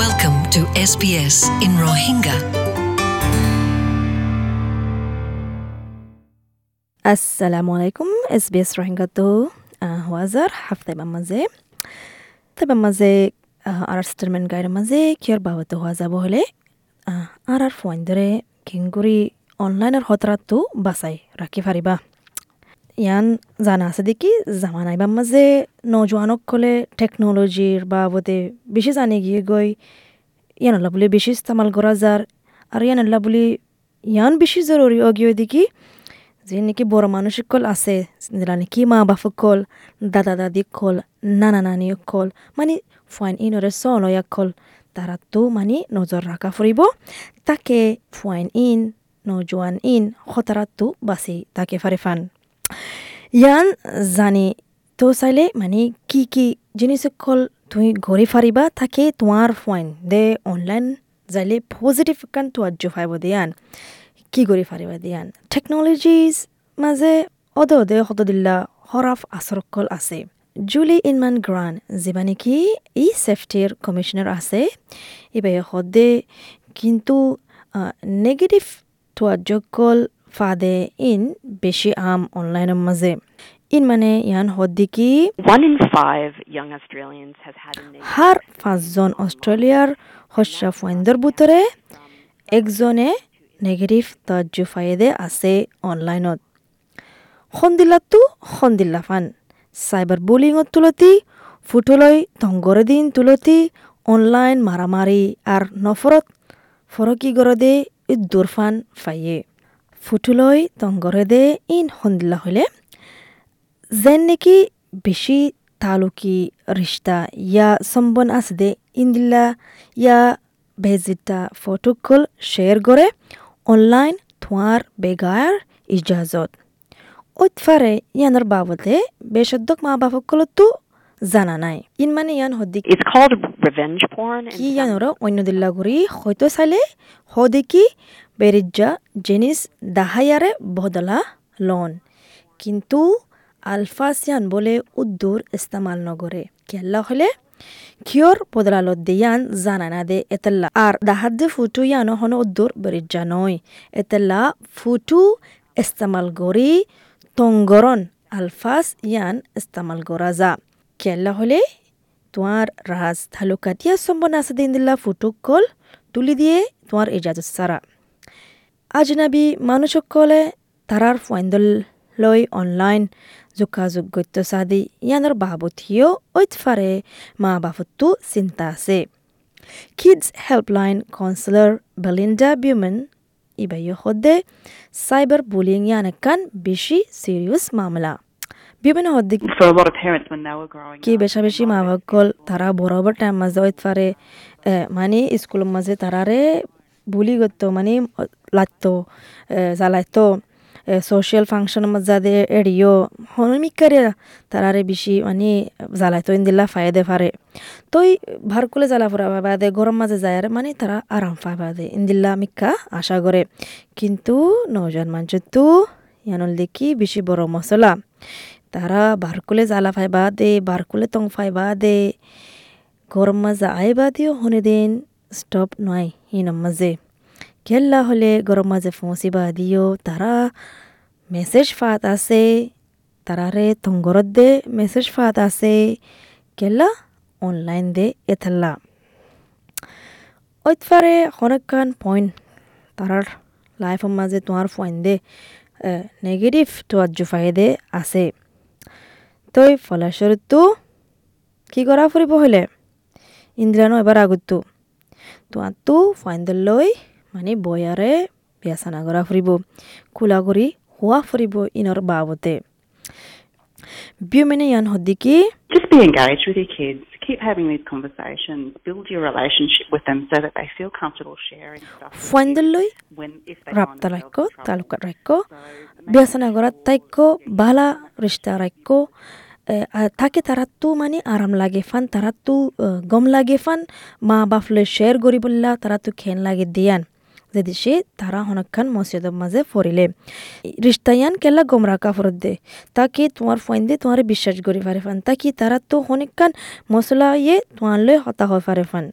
Welcome to SBS in Rohingya. আসসালামু আলাইকুম S B S ৰহিংগাটো হোৱা যাৰ হাফতাইবা মাজে তাইবা মাজে আর স্টারমেন গাইয়ের মাঝে কিয়র বাবদ হওয়া যাব হলে আর আর ফোন ধরে কিংগুড়ি অনলাইনের হতরাত তো বাসাই রাখি ফারিবা ইয়ান জানা আছে দেখি? জামানাইবা মাজে নজোৱানক ক'লে টেকন'লজিৰ বাবদে বেছি জানি গিয়ে গৈ ইয়ান আল্লাহ বুলি বেছি ইস্তেমাল কৰা যাৰ। আৰু ইয়ান আল্লাহ বুলি ইয়ান বেছি জৰুৰী অগিয়ে দেখি যে নাকি বড় মানুষসকল আছে যারা নাকি মা বাপসকল দাদা দাদি কল নানা নানি কল মানে ফাইন ইনরে সলয়া কল তারা তো মানে নজর রাখা ফুরিব তাকে ফাইন ইন নজওয়ান ইন খতারাতো বাসি তাকে ফারে ফান ইয়ান জানি তো চাইলে মানে কি কি জিনিস কল তুমি ঘরে ফারিবা তাকে তোমার ফাইন দে অনলাইন যাইলে পজিটিভ কান তো আজ্য ফাইব দিয়ান কি কৰি ফাৰিবা দিয়ান টেকন'লজিজ মাজে অদে অদে সতদিল্লা সৰাফ আচৰকল আছে। জুলি ইনমান গ্ৰান যিবা নেকি ই ছেফটিৰ কমিশ্যনাৰ আছে। এইবাৰ সদে কিন্তু নেগেটিভ তোৱাজকল ফাদে ইন বেছি আম অনলাইনৰ মাজে ইন মানে ইয়ান সদি কি? One in five young Australians has had a negative হাৰ পাঁচজন অষ্ট্ৰেলিয়াৰ শস্য ফাইণ্ডৰ বুটৰে একজনে নেগেটিভ তাজ্জু ফাইদে আছে অনলাইনত। সন্দিলাতো সন্দিল্লা ফান চাইবাৰ বুলিঙত তুলতি ফুটলৈ ধংগৰে দিন তুলতি অনলাইন মাৰামাৰি আৰু নফৰত ফৰকি গৰদে ইদ্দুৰ ফান ফাইয়ে। ফুটুলৈ তংগৰে দে ইন সন্দিল্লা হ'লে যেন নেকি বেছি তালুকি রিश्তা ইয়া সম্বন আছে দে ইন্দিল্লা ইয়া বেজিতা ফটোকল শেয়ার করে অনলাইন থোয়ার বেগার ইজাজত ওইতফারে ইয়ানোর বাবদে বেশদ্দক মা বাপকলতো জানা নাই ইন মানে ইয়ান হদ্দি It's called revenge porn. কি ইয়ানোর অন্য দিল্লা গুড়ি হয়তো চাইলে হদিকি বেরিজ্জা জিনিস দাহাইয়ারে বদলা লন। কিন্তু আলফাসিয়ান বলে উদ্দুর ইস্তেমাল নগরে। কেল্লা হলে কিয়র বদলালত দিয়ান জানা না দে এতেল্লা। আর দাহাত দে ফুটু ইয়ানো হন উদ্দুর বেরিজ্জা নয়। এতেল্লা ফুটু ইস্তেমাল গরি তঙ্গরন আলফাস ইয়ান ইস্তেমাল গরা যা। কেল্লা হলে তোমার রাজ থালুকাটিয়া সম্বন আছে দিন দিল্লা ফুটুক কল তুলি দিয়ে তোমার ইজাজত সারা। আজনাবি মানুষসকলে তারার ফাইন্দল লৈ অনলাইন যোগাযোগ গত্য চাদি ইয়ানৰ বাবতিও ঐতফাৰে মা বাপতো চিন্তা আছে। কিডছ হেল্পলাইন কাউন্সিলৰ বেলিণ্ডা বিউমেন ইবাইও সদে চাইবাৰ বুলিং ইয়ানেকান বেছি চিৰিয়াছ মামলা। সদে were growing কি. বেশা বেশি মা বাকল তারা বরাবর টাইম মাঝে এ, মানে স্কুলের মাঝে তারারে বুলি করতো মানে লাগতো জ্বালাইতো সোশ্যাল ফাংশনের মাঝে যাদের এড়িও হনমিকারে তারারে বেশি মানে জ্বালাইতো ইন্দিল্লা ফায়দে পারে তই ভার করে জ্বালা ফুরা পাবা দে, গরম মাঝে যায় আর মানে তারা আরাম পাবা দে, ইন্দিল্লা মিক্কা আশা করে। কিন্তু নজন মানুষ তো ইয়ানল দেখি বেশি বড় মশলা তারা বারকুলে জ্বালা ফাইবা দে বারকুলে তং ফাইবা দে, গরম মাজা আইবা দিও হনে দিন, স্টপ নয়। হিনম মাঝে কেল্লা হলে গরম মাঝে ফসিবা দিও তারা মেসেজ ফাত আছে তারারে তঙ্গরত দে মেসেজ ফাত আছে কেল্লা অনলাইন দে এথাল্লা ওইতফারে অনেকখান পয়েন্ট তারার লাইফের মাঝে তোমার পয়েন্ট দে নেগেটিভ তোয়াজ্য ফাইদে আছে তই ফলাস্বৰূপটো কি কৰা ফুৰিব হ'লে ইন্দ্ৰানো এবাৰ আগতো তোৱাতো ফাইণ্ডল লৈ মানে বয়াৰে বিয়া চানা কৰা ফুৰিব খোলা কৰি হোৱা ফুৰিব ইনৰ বাবতে বিউ মানে ইয়ান সদি কি Just be engaged with your kids. Keep having these conversations. Build your relationship with them so that they feel comfortable sharing stuff. with you ফাইণ্ডল লৈ when if they ৰাপ্তা find ৰাখ্য themselves in তারা তাকে তাৰাতো মানে আরাম লাগে ফান তাৰাতো গম লাগে fun, মা বাফলে বাপলৈ share তারা তাৰাতো খেন লাগে দিয়ান। যদি সে তারা হনক্ষণ মসজিদের মাঝে ফরিলে। রিস্তায়ান কেলা গোমরা কাফরত দে। তাকে তোমার ফোন দে, তোমার বিশ্বাস করি পারে ফান। তাকে তারা তো হনিকান মশলা ইয়ে তোমার লয় হতা হয় পারে ফান।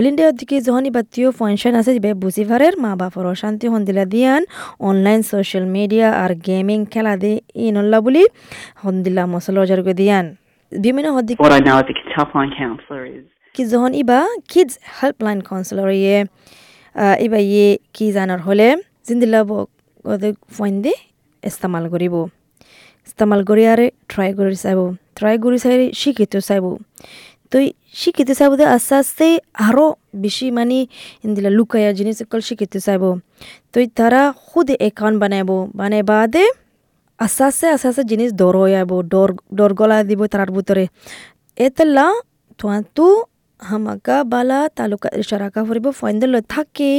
ব্লিন্ডে দিকে যখন বাতিও ফাংশন আছে যে বুঝি ফারের মা বাপর অশান্তি হন্দিলা দিয়ান অনলাইন সোশ্যাল মিডিয়া আর গেমিং খেলা দি ইনল্লা বলি হন্দিলা মশলা অজার দিয়ান। বিভিন্ন হদ্দি What I know as a kids helpline counsellor is কি যখন ইবা কিডস হেল্পলাইন কাউন্সিলর ইয়ে ইবা ইয়ে কি জানার হলে জিন্দিলা ফোন দি ইস্তেমাল করিব ইস্তেমাল করি আরে ট্রাই করে চাইব। ট্রাই করে চাই শিখিতে চাইব। তো শিখিতে চাইব দে আস্তে আস্তে আরও বেশি মানে ইন্দিলা লুকাইয়া জিনিস সকল শিখিতে চাইব তো তারা খুদ একাউন্ট বানাইব বানাই বাদে আস্তে আস্তে আস্তে আস্তে জিনিস ডর হয়ে ডর ডর গলা দিব তার ভিতরে এতলা তোয়ান্তু হামাকা বালা তালুকা ইশারাকা ফুরিব ফয়েন্দল থাকে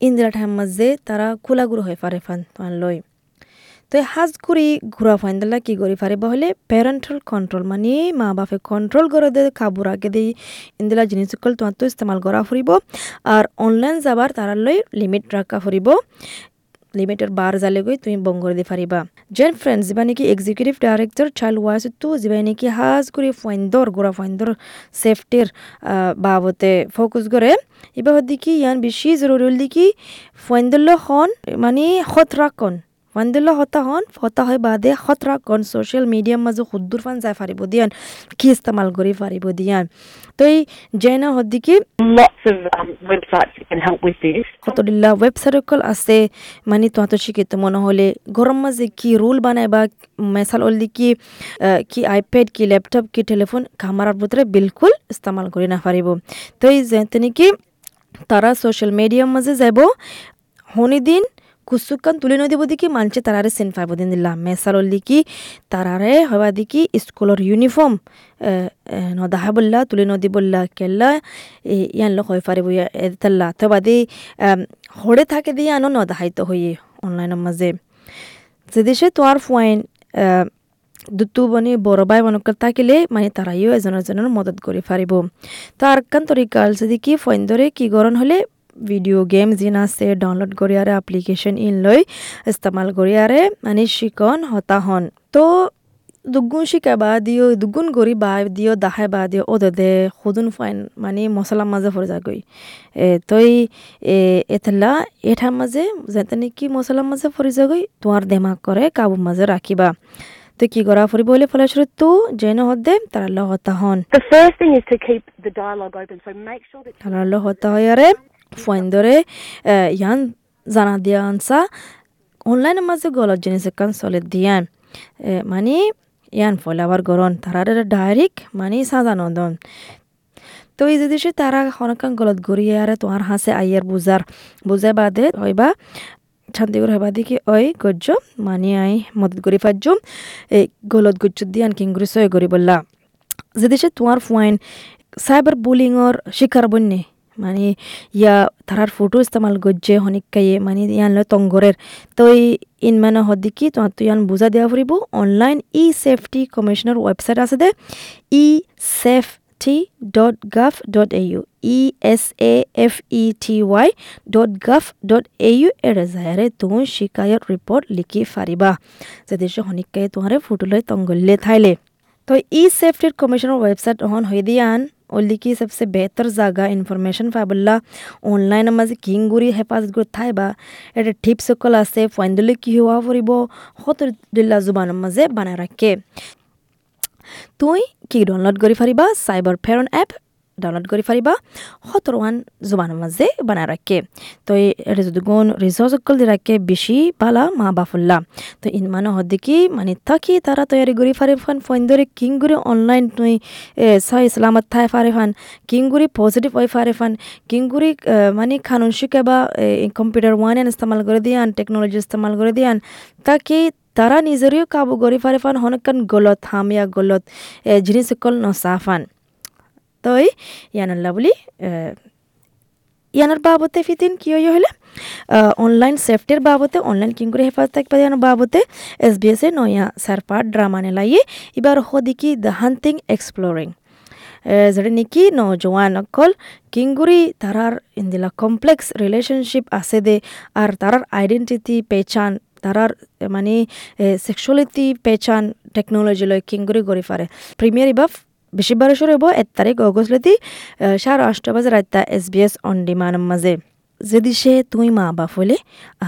ইন্দিরা ঠাইম মাঝে তারা খোলাগুড়ো হয়ে পারে ফান লয় তো হাজ করি ঘুরা ফাইন্দলা কি করি পারিব হলে প্যারেন্টাল কন্ট্রোল মানে মা বাপে কন্ট্রোল করে দে কাবু রাখে দেই ইন্দিলা জিনিস সকল তোমার তো ইস্তেমাল করা ফুরিব আর অনলাইন যাবার তারার লই লিমিট রাখা ফুরিব লিমিটের বার জালে গই তুমি বং করে দি পারিবা জেন ফ্রেন্ডস যিবা নেকি এক্সিকিউটিভ ডাইরেক্টর চাইল্ড ওয়াইস তো যিবা নেকি হাজ করে ফাইন্দর গোড়া ফাইন্দর সেফটির বাবতে ফোকাস করে এবার দেখি ইয়ান বেশি জরুরি হল দেখি ফাইন্দল হন মানে হত রাখন ফাইন্দল হতা হন হতা হয় বাদে হত রাখন সোশ্যাল মিডিয়ার মাঝে সুদূর ফান যাই পারিব দিয়ান কি ইস্তেমাল করে পারিব দিয়ান তো এই জেনা হদ দেখি lots of websites that can help with this. কতদিল্লা ওয়েবসাইট অকল আছে মানে তহঁত শিক্ষিত মনে হলে গরম মাঝে কি রুল বানাইবা মেসাল অলদি কি কি আইপ্যাড কি ল্যাপটপ কি টেলিফোন কামারার ভিতরে বিলকুল ইস্তেমাল করে না পারিব তো এই যে তেনেকি তারা সোশ্যাল মিডিয়ার মাঝে যাব হনি দিন কুসুকান তুলে নয় দিব দেখি মানছে তারারে সেন পাইব দিন দিলা মেসাল অলদি কি তারারে দেখি স্কুলের ইউনিফর্ম নদাহা বললা, তুলে নদী বললা কেল্লা ইয়ান লোক হয়ে পারিব এতাল্লা তো বাদে হড়ে থাকে দিয়ে আনো নদাহাইতো হইয়ে অনলাইনের মাঝে যে দেশে তোয়ার ফুয়াইন দুটু বনি বড় ভাই মনকল থাকিলে মানে তারাইও এজন এজনের মদত করে পারিব তো আর কান তরিকা যদি কি ফইন ধরে কি গরণ হলে ভিডিও গেম যিন আছে ডাউনলোড কৰি আৰে এপ্লিকেশ্যন ইন লৈ ইস্তেমাল কৰি আৰে মানে শিকন হতা হন তো দুগুণ শিকাই বা দিও দুগুণ কৰি বা দিও দাহাই বা দিও ওদে দে খুদুন ফাইন মানে মছলা মাজে ফরে যাগৈ। এ তই এ এথলা এঠাৰ মাজে যেতে নেকি মছলা মাজে ফরি যাগৈ তোমার দেমাগ করে কাবু মাজে রাখিবা তো কি করা ফুরিব হলে ফলস্বরূপ তো যেন হদে তারা ল হতা হন The first thing is to keep the dialogue open. So make sure that তারা হয় আরে ইয়ান জানা দিয়া আনসা অনলাইনের মাঝে গলত জিনিস একান চলে দিয়ান এ, মানে ইয়ান ফলে আবার গরন তারা ডাইরেক্ট মানে সাজানো দন তো এই যদি সে তারা হনকান গলত গড়িয়ে আরে তোমার হাসে আইয়ার বুজার বুঝাই বাদে হইবা শান্তি করে হইবা দেখি ওই গজ্জ মানে আই মদত করি পারজুম এই গলত গজ্জ দিয়ান কিংগুরি সয় করি বললা যদি সে তোমার ফুয়াইন সাইবার বুলিংর শিকার বন্যে মানে ইয়া তারার ফটো ইস্তেমাল গজ্জে হনিকাইয়ে মানে ইয়ান লয় তঙ্গরের তো ইন মানে হদি কি তোমার তো ইয়ান বুঝা দেওয়া ফুরিব অনলাইন ই সেফটি কমিশনের ওয়েবসাইট আছে দে eSafety dot gov dot A U E S A F E T Y dot gov dot A U এর জায়ারে তুমি শিকায়ত রিপোর্ট লিখি ফারিবা যে দেশে হনিকায়ে তোমারে ফটো লয় তঙ্গলে থাইলে তো ই সেফটির কমিশনের ওয়েবসাইট অহন হয়ে দিয়ান ওলি কি सबसे बेहतर জাগা ইনফরমেশন পাবল্লা অনলাইনের মাঝে কিংগুৰি হেফাজত কৰি থাইবা এটা টিপছ সকল আছে ফাইন্দলে কি হোৱা ফুৰিব সতৰ দিল্লা জুবানৰ মাজে বানাই ৰাখে তুই কি ডাউনলোড কৰি পাৰিবা চাইবাৰ ফেৰন এপ ডাউনলোড কৰি পাৰিবা সতৰৱান জুবানৰ মাজে বানাই ৰাখে তো এটা যদি গুণ রিসোর্স সকল দি রাখে বেশি পালা মা বাফুল্লা তো হদ্দি কি মানে থাকি তারা তৈরি করি ফারে ফান ফোন ধরে কিং করে অনলাইন তুই সাই ইসলামত থাই ফারে ফান কিং করে পজিটিভ হয়ে ফারে ফান কিং করে মানে খানুন শিখে বা কম্পিউটার ওয়ান ইস্তেমাল করে দিয়ান টেকনোলজি ইস্তেমাল করে দিয়ান তাকে তারা নিজেরও কাবু করে ফারে ফান হনকান গলত হামিয়া গলত জিনিস সকল নসাফান তই ইয়ানাল্লা বুলি ইয়ানার বাবতে ফিতিন কি হইয়া হলে? অনলাইন সেফটির বাবতে অনলাইন কিং করে হেফাজত থাকবে ইয়ানোর বাবতে এস বি এস নয়া সারপাট ড্রামা নেলাইয়ে এবার হদিকি দ্য হান্টিং এক্সপ্লোরিং যেটা নেকি নজওয়ান অকল কিংগুরি তারার ইন্দিলা কমপ্লেক্স রিলেশনশিপ আছে দে আর তারার আইডেন্টিটি পেচান তারার মানে সেক্সুয়ালিটি পেচান টেকনোলজি লয় কিংগুরি গড়ি ফারে প্রিমিয়ার ইবাফ বেশি বারে শুরু হইব এক তারিখ অগস্টলেদি সাড়ে আটটা বাজে raita S B S on demand মাঝে। যদি সে তুই মা বাপ হলে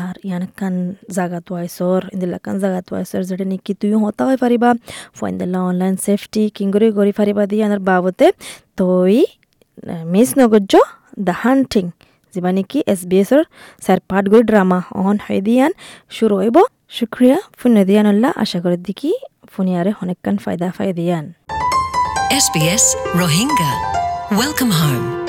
আর ইয়ান কান জাগা তোয়াইছর ইন্দিলা কান জাগা তোয়াইছর যেটা নাকি তুইও হতা হয়ে পারিবা। ফাইন্দিলা অনলাইন সেফটি কিংগরি গড়ি পারিবা দিয়ে আনার বাবতে। তই মিস নগজ্য দ্য হান্টিং, যিবা নেকি এছ বি এছৰ চাৰ পাঠগুৰি ড্ৰামা অন হৈ দিয়ান শুরু হইব শুক্রিয়া ফুনে দিয়ানল্লা আশা করে দেখি ফুনিয়ারে অনেকক্ষণ ফায়দা ফাই দিয়ান SBS Rohingya. Welcome home.